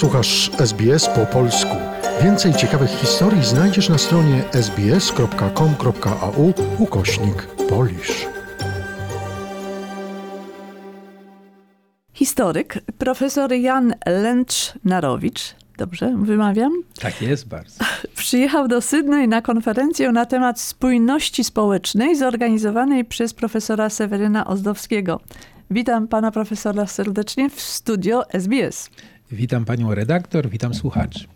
Słuchasz SBS po polsku. Więcej ciekawych historii znajdziesz na stronie sbs.com.au ukośnik polisz. Historyk, profesor Jan Lęcz-Narowicz, dobrze wymawiam, Tak jest bardzo. przyjechał do Sydney na konferencję na temat spójności społecznej zorganizowanej przez profesora Seweryna Ozdowskiego. Witam pana profesora serdecznie w studio SBS. Witam panią redaktor, witam słuchaczy.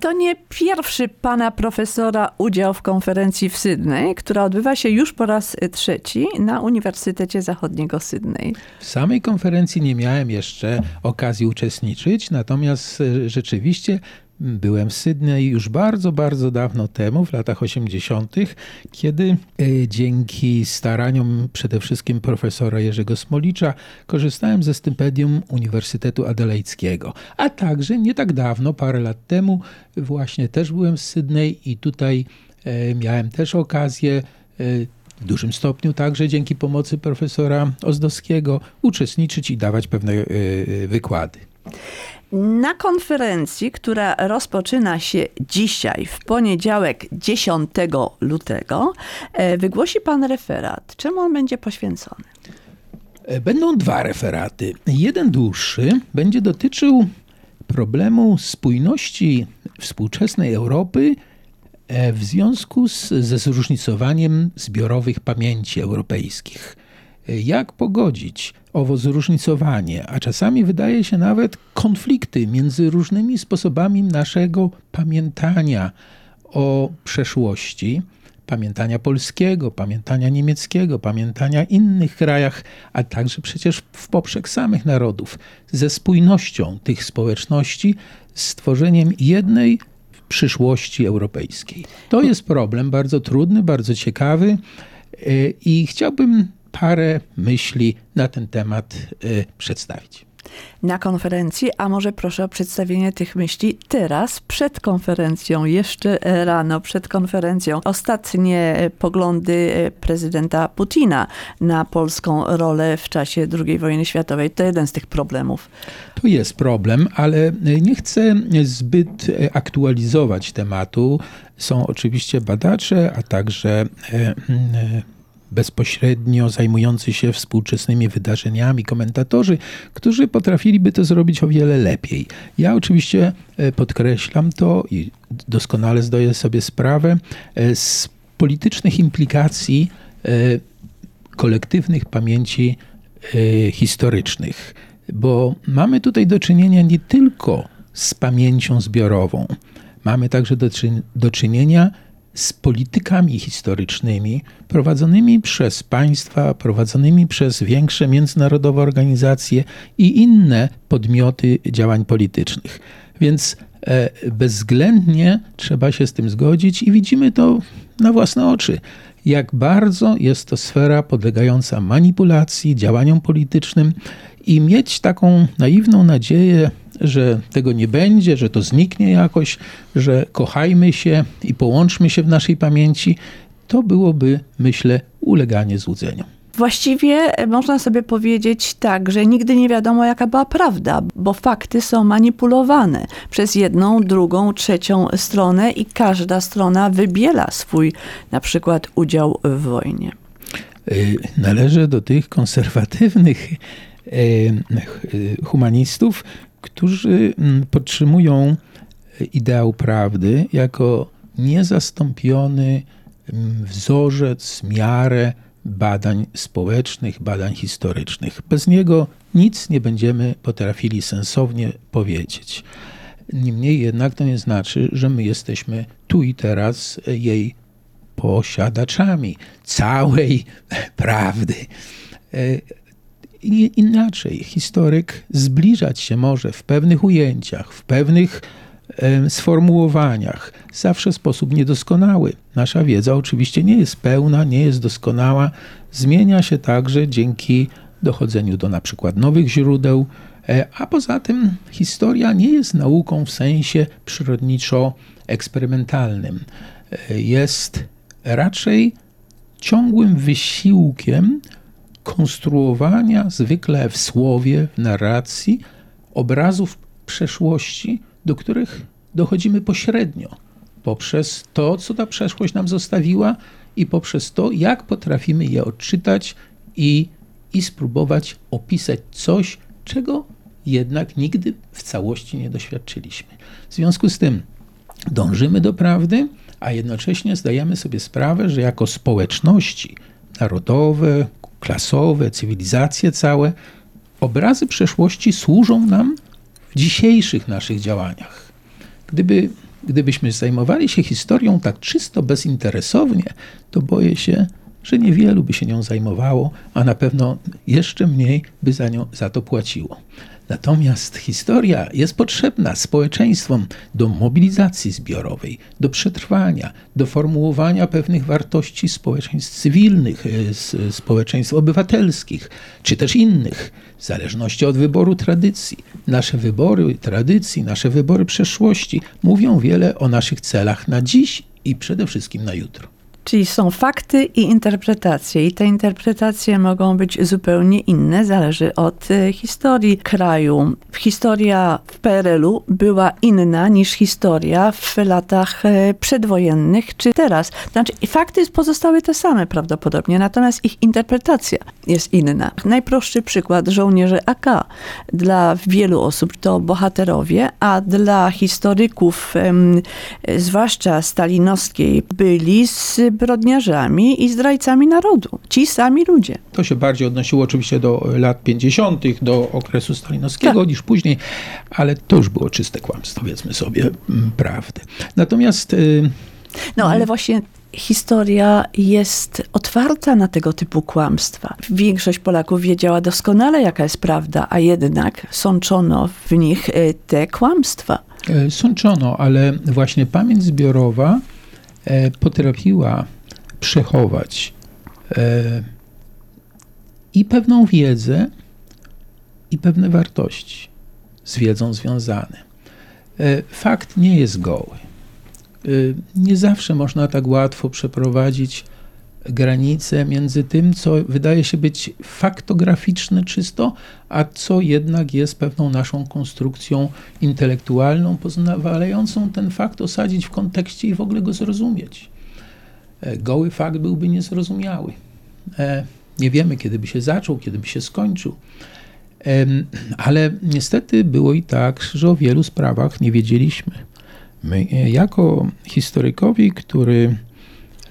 To nie pierwszy pana profesora udział w konferencji w Sydney, która odbywa się już po raz trzeci na Uniwersytecie Zachodniego Sydney. W samej konferencji nie miałem jeszcze okazji uczestniczyć, natomiast e, rzeczywiście byłem w Sydney już bardzo, bardzo dawno temu, w latach 80., kiedy e, dzięki staraniom przede wszystkim profesora Jerzego Smolicza korzystałem ze stypendium Uniwersytetu Adelaidzkiego. A także nie tak dawno, parę lat temu, właśnie też byłem w Sydney i tutaj e, miałem też okazję e, w dużym stopniu także dzięki pomocy profesora Ozdowskiego uczestniczyć i dawać pewne wykłady. Na konferencji, która rozpoczyna się dzisiaj, w poniedziałek 10 lutego, e, wygłosi pan referat. Czemu on będzie poświęcony? E, Będą dwa referaty. Jeden dłuższy będzie dotyczył problemu spójności współczesnej Europy e, w związku z, ze zróżnicowaniem zbiorowych pamięci europejskich. E, Jak pogodzić owo zróżnicowanie, a czasami wydaje się nawet konflikty między różnymi sposobami naszego pamiętania o przeszłości, pamiętania polskiego, pamiętania niemieckiego, pamiętania innych krajach, a także przecież w poprzek samych narodów, ze spójnością tych społeczności, stworzeniem jednej przyszłości europejskiej. To jest problem bardzo trudny, bardzo ciekawy y, i chciałbym parę myśli na ten temat y, przedstawić. Na konferencji, a może proszę o przedstawienie tych myśli teraz, przed konferencją, jeszcze rano, przed konferencją. Ostatnie poglądy e, prezydenta Putina na polską rolę w czasie II wojny światowej to jeden z tych problemów. To jest problem, ale nie chcę zbyt aktualizować tematu. Są oczywiście badacze, a także bezpośrednio zajmujący się współczesnymi wydarzeniami komentatorzy, którzy potrafiliby to zrobić o wiele lepiej. Ja oczywiście e, podkreślam to i doskonale zdaję sobie sprawę e, z politycznych implikacji e, kolektywnych pamięci historycznych, bo mamy tutaj do czynienia nie tylko z pamięcią zbiorową, mamy także do, do czynienia z politykami historycznymi prowadzonymi przez państwa, prowadzonymi przez większe międzynarodowe organizacje i inne podmioty działań politycznych. Więc e, bezwzględnie trzeba się z tym zgodzić i widzimy to na własne oczy jak bardzo jest to sfera podlegająca manipulacji, działaniom politycznym i mieć taką naiwną nadzieję, że tego nie będzie, że to zniknie jakoś, że kochajmy się i połączmy się w naszej pamięci, to byłoby, myślę, uleganie złudzeniom. Właściwie e, można sobie powiedzieć tak, że nigdy nie wiadomo, jaka była prawda, bo fakty są manipulowane przez jedną, drugą, trzecią stronę i każda strona wybiela swój na przykład udział w wojnie. Y, Należę do tych konserwatywnych y, humanistów, którzy mm, podtrzymują ideał prawdy jako niezastąpiony mm, wzorzec, miarę badań społecznych, badań historycznych. Bez niego nic nie będziemy potrafili sensownie powiedzieć. Niemniej jednak to nie znaczy, że my jesteśmy tu i teraz jej posiadaczami całej prawdy. Inaczej, historyk zbliżać się może w pewnych ujęciach, w pewnych sformułowaniach, zawsze w sposób niedoskonały. Nasza wiedza oczywiście nie jest pełna, nie jest doskonała, zmienia się także dzięki dochodzeniu do na przykład nowych źródeł, e, a poza tym historia nie jest nauką w sensie przyrodniczo-eksperymentalnym. E, Jest raczej ciągłym wysiłkiem konstruowania zwykle w słowie, w narracji obrazów przeszłości, do których dochodzimy pośrednio, poprzez to, co ta przeszłość nam zostawiła i poprzez to, jak potrafimy je odczytać i, i spróbować opisać coś, czego jednak nigdy w całości nie doświadczyliśmy. W związku z tym dążymy do prawdy, a jednocześnie zdajemy sobie sprawę, że jako społeczności narodowe, klasowe, cywilizacje całe, obrazy przeszłości służą nam w dzisiejszych naszych działaniach. Gdyby, gdybyśmy zajmowali się historią tak czysto bezinteresownie, to boję się, że niewielu by się nią zajmowało, a na pewno jeszcze mniej by za, nią, za to płaciło. Natomiast historia jest potrzebna społeczeństwom do mobilizacji zbiorowej, do przetrwania, do formułowania pewnych wartości społeczeństw cywilnych, e, społeczeństw obywatelskich, czy też innych, w zależności od wyboru tradycji. Nasze wybory tradycji, nasze wybory przeszłości mówią wiele o naszych celach na dziś i przede wszystkim na jutro. Czyli są fakty i interpretacje, i te interpretacje mogą być zupełnie inne, zależy od e, historii kraju. Historia w PRL-u była inna niż historia w latach e, przedwojennych czy teraz. Znaczy, fakty pozostały te same prawdopodobnie, natomiast ich interpretacja jest inna. Najprostszy przykład żołnierze AK. Dla wielu osób to bohaterowie, a dla historyków, zwłaszcza stalinowskiej, byli z zbrodniarzami i zdrajcami narodu. Ci sami ludzie. To się bardziej odnosiło oczywiście do lat 50., do okresu stalinowskiego tak. niż później, ale to już było czyste kłamstwo, powiedzmy sobie prawdę. Natomiast. Y, no, ale właśnie historia jest otwarta na tego typu kłamstwa. Większość Polaków wiedziała doskonale, jaka jest prawda, a jednak sączono w nich y, te kłamstwa. E, sączono, ale właśnie pamięć zbiorowa potrafiła przechować e, i pewną wiedzę, i pewne wartości z wiedzą związane. E, fakt nie jest goły. Nie zawsze można tak łatwo przeprowadzić granicę między tym, co wydaje się być faktograficzne czysto, a co jednak jest pewną naszą konstrukcją intelektualną, pozwalającą ten fakt osadzić w kontekście i w ogóle go zrozumieć. E, goły fakt byłby niezrozumiały. E, nie wiemy, kiedy by się zaczął, kiedy by się skończył. Ale niestety było i tak, że o wielu sprawach nie wiedzieliśmy. My, e, jako historykowi, który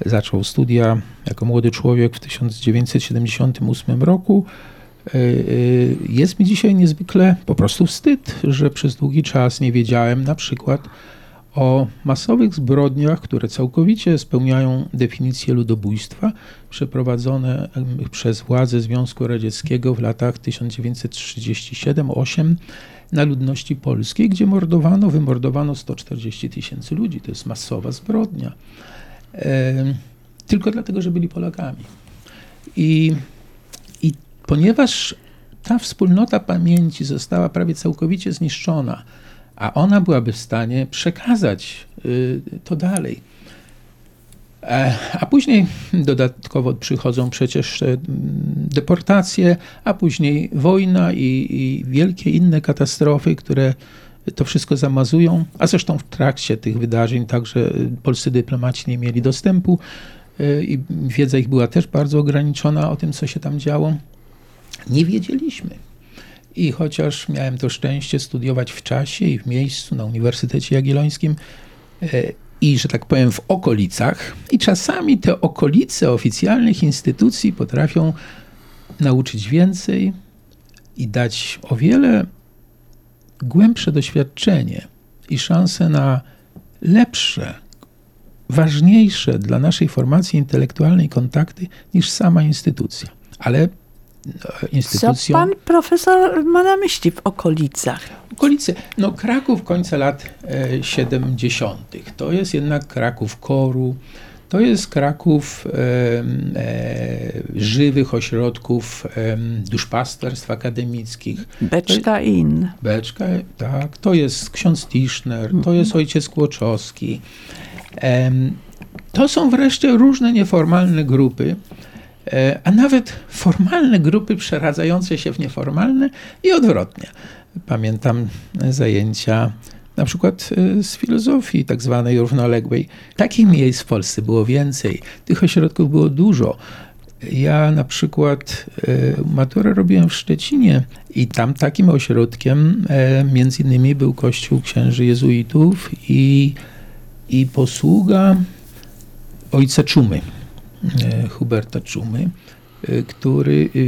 zaczął studia jako młody człowiek w 1978 roku. E, e, jest mi dzisiaj niezwykle po prostu wstyd, że przez długi czas nie wiedziałem na przykład o masowych zbrodniach, które całkowicie spełniają definicję ludobójstwa, przeprowadzone przez władze Związku Radzieckiego w latach 1937-8 na ludności polskiej, gdzie mordowano, wymordowano 140 tysięcy ludzi. To jest masowa zbrodnia tylko dlatego, że byli Polakami. I, I ponieważ ta wspólnota pamięci została prawie całkowicie zniszczona, a ona byłaby w stanie przekazać y, to dalej. E, a później dodatkowo przychodzą przecież deportacje, a później wojna i, i wielkie inne katastrofy, które to wszystko zamazują, a zresztą w trakcie tych wydarzeń także polscy dyplomaci nie mieli dostępu y, i wiedza ich była też bardzo ograniczona o tym, co się tam działo. Nie wiedzieliśmy. I chociaż miałem to szczęście studiować w czasie i w miejscu na Uniwersytecie Jagiellońskim y, i, że tak powiem, w okolicach, i czasami te okolice oficjalnych instytucji potrafią nauczyć więcej i dać o wiele głębsze doświadczenie i szanse na lepsze, ważniejsze dla naszej formacji intelektualnej kontakty niż sama instytucja. Ale e, instytucją... Co pan profesor ma na myśli w okolicach? Okolice. No Kraków końca lat e, 70. To jest jednak Kraków koru, to jest Kraków e, żywych ośrodków duszpasterstw akademickich. Beczka in. Beczka, tak. To jest ksiądz Tischner, to mhm. jest ojciec Kłoczowski. to są wreszcie różne nieformalne grupy, e, a nawet formalne grupy przeradzające się w nieformalne i odwrotnie. Pamiętam zajęcia na przykład e, z filozofii tak zwanej równoległej. Takich miejsc w Polsce było więcej, tych ośrodków było dużo. Ja na przykład e, maturę robiłem w Szczecinie i tam takim ośrodkiem e, między innymi był kościół księży jezuitów i, i posługa ojca Czumy, e, Huberta Czumy, e, który e,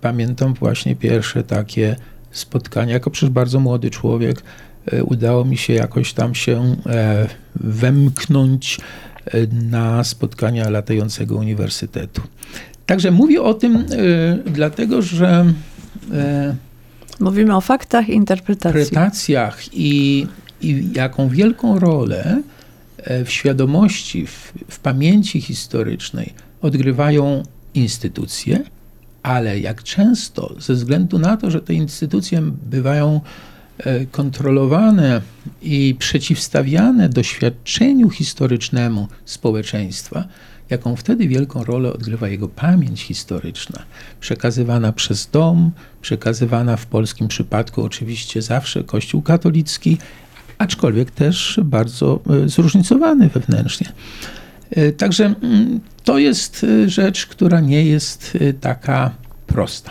pamiętam właśnie pierwsze takie spotkania, jako przecież bardzo młody człowiek, udało mi się jakoś tam się e, wemknąć e, na spotkania latającego uniwersytetu. Także mówię o tym e, dlatego, że e, Mówimy o faktach i interpretacjach i, i jaką wielką rolę e, w świadomości, w, w pamięci historycznej odgrywają instytucje, ale jak często, ze względu na to, że te instytucje bywają e, kontrolowane i przeciwstawiane doświadczeniu historycznemu społeczeństwa, jaką wtedy wielką rolę odgrywa jego pamięć historyczna, przekazywana przez dom, przekazywana w polskim przypadku oczywiście zawsze Kościół katolicki, aczkolwiek też bardzo e, zróżnicowany wewnętrznie. E, Także mm, to jest e, rzecz, która nie jest e, taka prosta.